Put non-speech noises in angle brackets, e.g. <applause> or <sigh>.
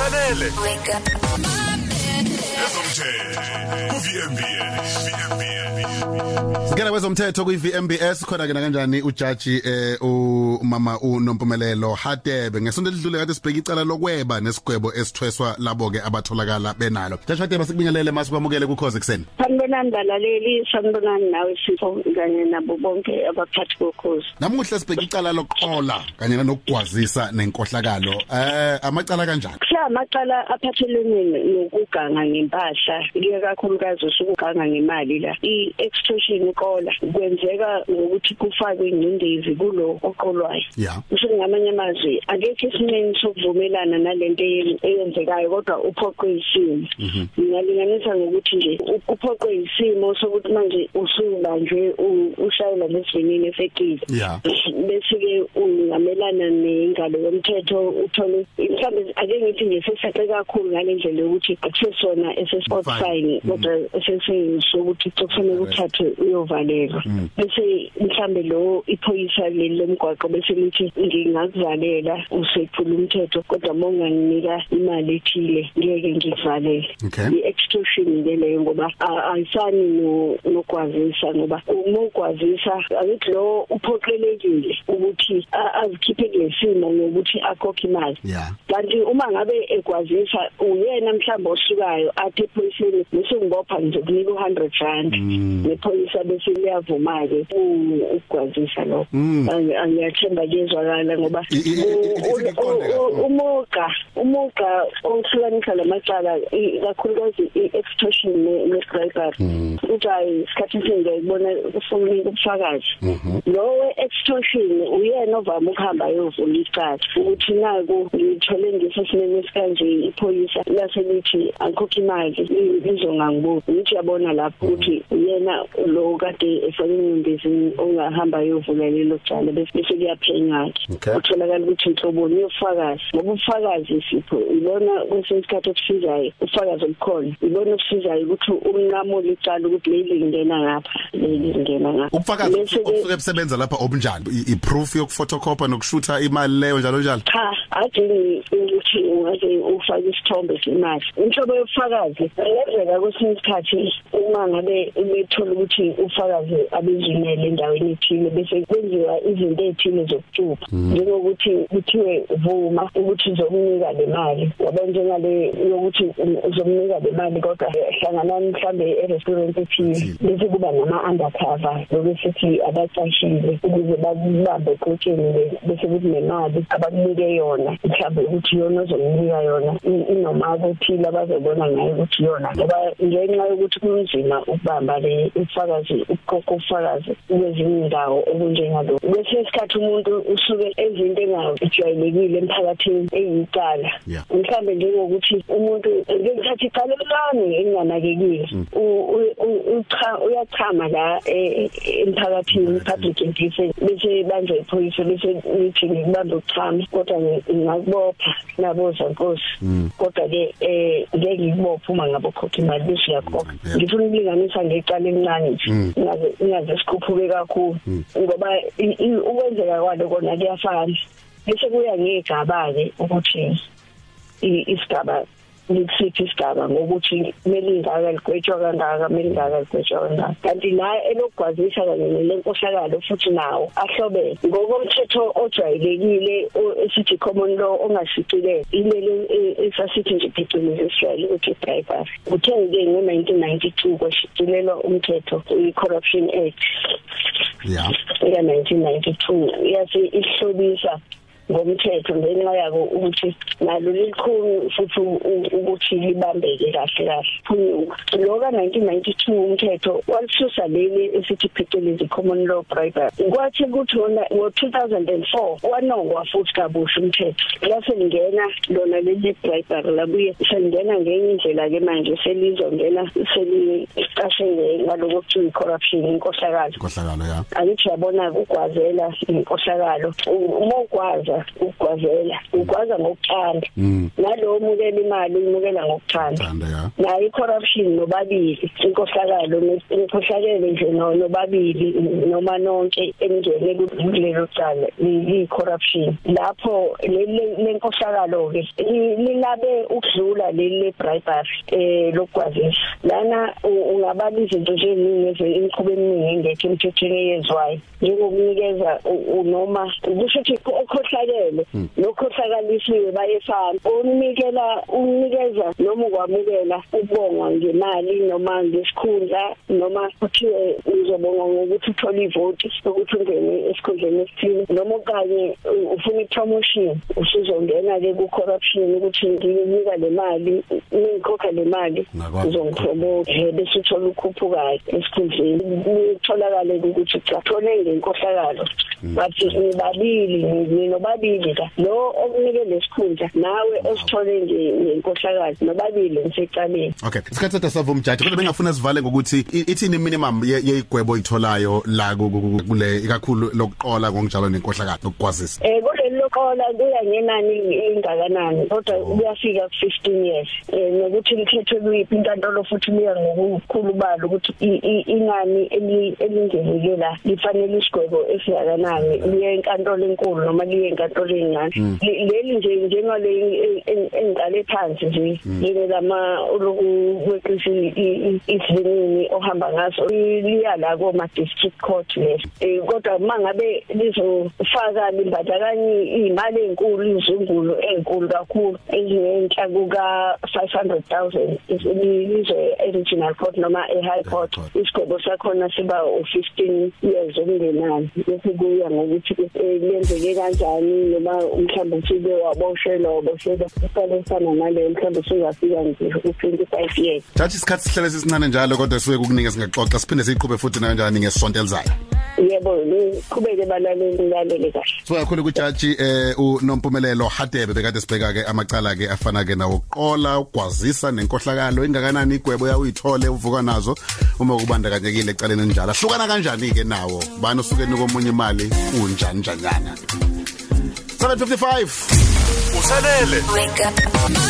sanele Wake up. ezomthetho ku-VMBS Sikena kwezomthetho kwi-VMBS khona ke kanjani ujaji eh umama uNompumelelo Hadebe ngesonto lidlule kade sibheka icala lokweba nesigwebo esithweswa labo ke abatholakala benalo. Jaji Hadebe sikubingelele masikwamukele kukhoze kuseni. sanibonani balaleli sanibonani nawe sipho kanye nabo bonke abaphathi bokhozi Namuhla sibheka icala lokuqola kanye nokugwazisa nenkohlakalo. Eh amacala kanjani? Kuhla amacala aphathelene nokuganga ngempahla kuye kakhulukazi usukuganga ngemali la. I-extortion iqola kwenzeka ngokuthi kufakwe ingcindezi kulo oqolwayo. Yeah. kusho ngamanye amazwi akekho isimeni sokuvumelana nalento eyen- eyenzekayo kodwa uphoqwe isimo. Ngingalinganisa ngokuthi nje u- uphoqwe isimo sokuthi manje usubanjwe u- ushayela lesivinini efekile Yeah. <clears throat> bese ke ungamelana nengalo yomthetho uthole mhlawumbe ake ngithi nje sesaxe kakhulu ngale ndlela yokuthi akusesona ese-sport Fine. fine kodwa sesisokuthi kufanele uthathwe uyovalelwa. Bese mhlambe lo iphoyisa leli lomgwaqo bese lithi ngingakuvalela usephula umthetho kodwa monganginika imali ethile ngeke ngikuvalele Okay. i-extortion ke leyo ngoba a- ayifani no- nokwazisa ngoba uma ukwazisa akithi lo uphoqelekile. Ukuthi a- azikhiphe kulesimo ngokuthi akhokhe imali. Yeah. kanti uma ngabe ekwazisa uyena mhlawumbe osukayo athi ephoyiseni bese ngibopha ngizokunika u100 rand. Nephoyisa bese liyavuma ke ukwazisa lo Mm. Angi- angiyathemba kuyezwakala ngoba I- i- i- u- ithi kuqonde u- u- kakhulu. umuga umuga ohlukanisa lamacala i- kakhulukazi i-extortion ne-bribery. Uthi hayi isikhathi esiningi ngiyayibona kufuna ubufakazi lo we-extortion uyena ovame ukuhamba ayovula icala ukuthi naku ngithole ngesesimeni esikanje iphoyisa laselithi angikhokhe imali i- lizongangibuki ngithi yabona lapho ukuthi uyena lo kade efake ingcindezini ongahamba ayovula lelo cala bese bese kuyaphenyana Okay. kutholakala ukuthi inhloboni yofakazi ngoba ubufakazi sipho ibona kwesinye isikhathi okusizayo ubufakazi obukhona ibona okusizayo ukuthi umnqamule icala ukuthi leli lingena ngapha leli lingena ngapha Ubufakazi Bese-ke- obusuke busebenza lapha obunjani? I- I-proof yokuphotocopy nokushutha imali leyo njalo njalo. cha adingi ukuthi ungaze ufake isithombe semali. Inhlobo yobufakazi ngenzeka kwesinye isikhathi uma ngabe bethola ukuthi ufakazi abezimele endaweni ethile bese kwenziwa izinto ezithile zokucupha. Njengokuthi kuthiwe vuma ukuthi uzomnika le mali. Yabo njengale yokuthi uzomnika le mali kodwa hlanganani mhlambe e-restaurant ethile bese kuba nama-undercover lokusithi abacashile ukuze bakubambe eqotsheni bese kuthi nemali abakunike yona mhlawumbe ukuthi yona ozomnika yona i- inoma kuthile abazobona ngayo ukuthi yona. Ngoba ngenxa yokuthi kunzima ukubamba le ufakazi ukukhokha ufakazi kwezinye indawo okunjengalo. Kwesinye isikhathi umuntu usuke ezinto engajwayelekile emphakathini eyicala Yeah. mhlambe njengokuthi umuntu ngekuthatha icala elani enganakekile U- u- u- ucha- uyachama la eh, emphakathini public indecent bese banjwe iphoyisa bese nithi ngikubambe uchama kodwa ngi- ngingakubopha naboza nkosi kodwa ke eh ngeke ngikubophe uma ngabe ukhokha imali bese uyakhokha. Yeah. ngifuna ukulinganisa ngecala elincane nje. Ingaze ingaze sikhuphuke kakhulu. Ngoba i- i- ukwenzeka kwalo kona kuyafana. Bese kuya ngegaba ke ukuthi i- isigaba likusiphi isigaba ngokuthi kumele ingaka ligwetshwa kangaka kumele ingaka ligwetshwa kangaka. Kanti la elokugwazisa kanye nelenkohlakalo futhi nawo ahlobene. Ngokomthetho ojwayelekile esithi common law ongashicilele ilele e- esasithi nje phecelezi esijwayele ukuthi bribery. Kuthe-ke ngo-1992 kwashicilelwa umthetho i-corruption act. Yeah. ya 1992 yase ihlobisa ngomthetho ngenxa yako ukuthi nalo likhulu futhi u- u- ukuthi libambeke kahle kahle. Lo ka 1992 umthetho walisusa leli esithi phecelezi common law bribery kwathi kuthi wona ngo-2004 wanongwa futhi kabusha umthetho. Lase lingena lona leli bribery labuye. Selingena ngenye indlela-ke manje selizongena selicashe ngaloko kuthiwa i-corruption inkohlakalo. Inkohlakalo ya. angithi yabona ukugwazela inkohlakalo. U- uma ugwaza ukugwaza ukugwazela ugwaza ngokuthanda. Nalo omukela imali uyimukela ngokuthanda. Thanda ya. Nayo i-corruption nobabili inkohlakalo inkohlakele nje no- nobabili noma nonke engene kulelo cala i-corruption lapho le- le nkohlakalo ke lilabe ukudlula leli le-bribery eh lokugwazisa lana u- ungabala izinto nje eziningi imikhuba eminingi engekho emthethweni eyezwayo. Njengokunikeza u- u- noma kusho ukuthi okhohlakele nokhohlakalisiwe bayefana unikela unikeza noma ukwamukela ubongwa ngemali noma ngesikhundla noma kuthiwe uzobonga ngokuthi uthole ivoti ukuthi ungene esikhundleni esithile. Noma okanye u- ufuna i-promotion usuzongena ke ku-corruption ukuthi nginika le mali ngikhokha le mali Ngakwazi uzongipromote. Eh, bese uthola ukhuphukayo esikhundleni. Kutholakale ukuthi cha thole ngenkohlakalo bathi nibabili ninobabili la lo okunike lesikhundla nawe osithole nge- ngenkohlakalo nobabili nisecaleni Okay isikhathi sethu savuma umjaji kodwa bengafuna sivale ngokuthi i- ithini minimum ye- yeyigwebo oyitholayo la ku- ku- ku- kule ikakhulu lokuqola ngokunjalo nenkohlakalo ukugwazisa Eh kuleli lokola kuya ngenani ingakanani kodwa kuyafika ku 15 years. Eh nokuthi likhethwe kuyiphi inkantolo futhi liya ngokukhulu balo ukuthi inani eli- elingenile la lifanele isigwebo esingakanani liye enkantolo enkulu noma liye enkantolo encane Le- leli nje njengale engiqale phansi nje lele lama lokweqisa isivinini ohamba ngaso liya la koma district court leso Eh, kodwa mangabe lizofaka limbandakanye imali ezinkulu izungulo ezinkulu kakhulu ezingenhla kuka 500000 lize original court noma e high court court. isigwebo sakhona siba u15 years okungenani. Bese kuya ngokuthi eh, lenzeke kanjani noma mhlawumbe ufike waboshelwa waboshelwa isale sana nale mhlawumbe singafika nje u25 years. Jaji isikhathi sihlele sisincane njalo kodwa suke kukunika singaxoxa siphinde siqhubhe futhi kanjani ngesonto elizayo yebo niqhubeke balaleli nilalele kahle. So kakhulu kujaji eh unompumelelo Hadebe bekade sibheka ke amacala ke afana ke nawo qola ugwazisa nenkohlakalo ingakanani igwebo yawuyithole uvuka nazo uma kubandakanyekile ecaleni njalo. Hlukana kanjani ke nawo? Bani usuke nikomunye imali? Unjani njanyana 755 usalele. Wake up.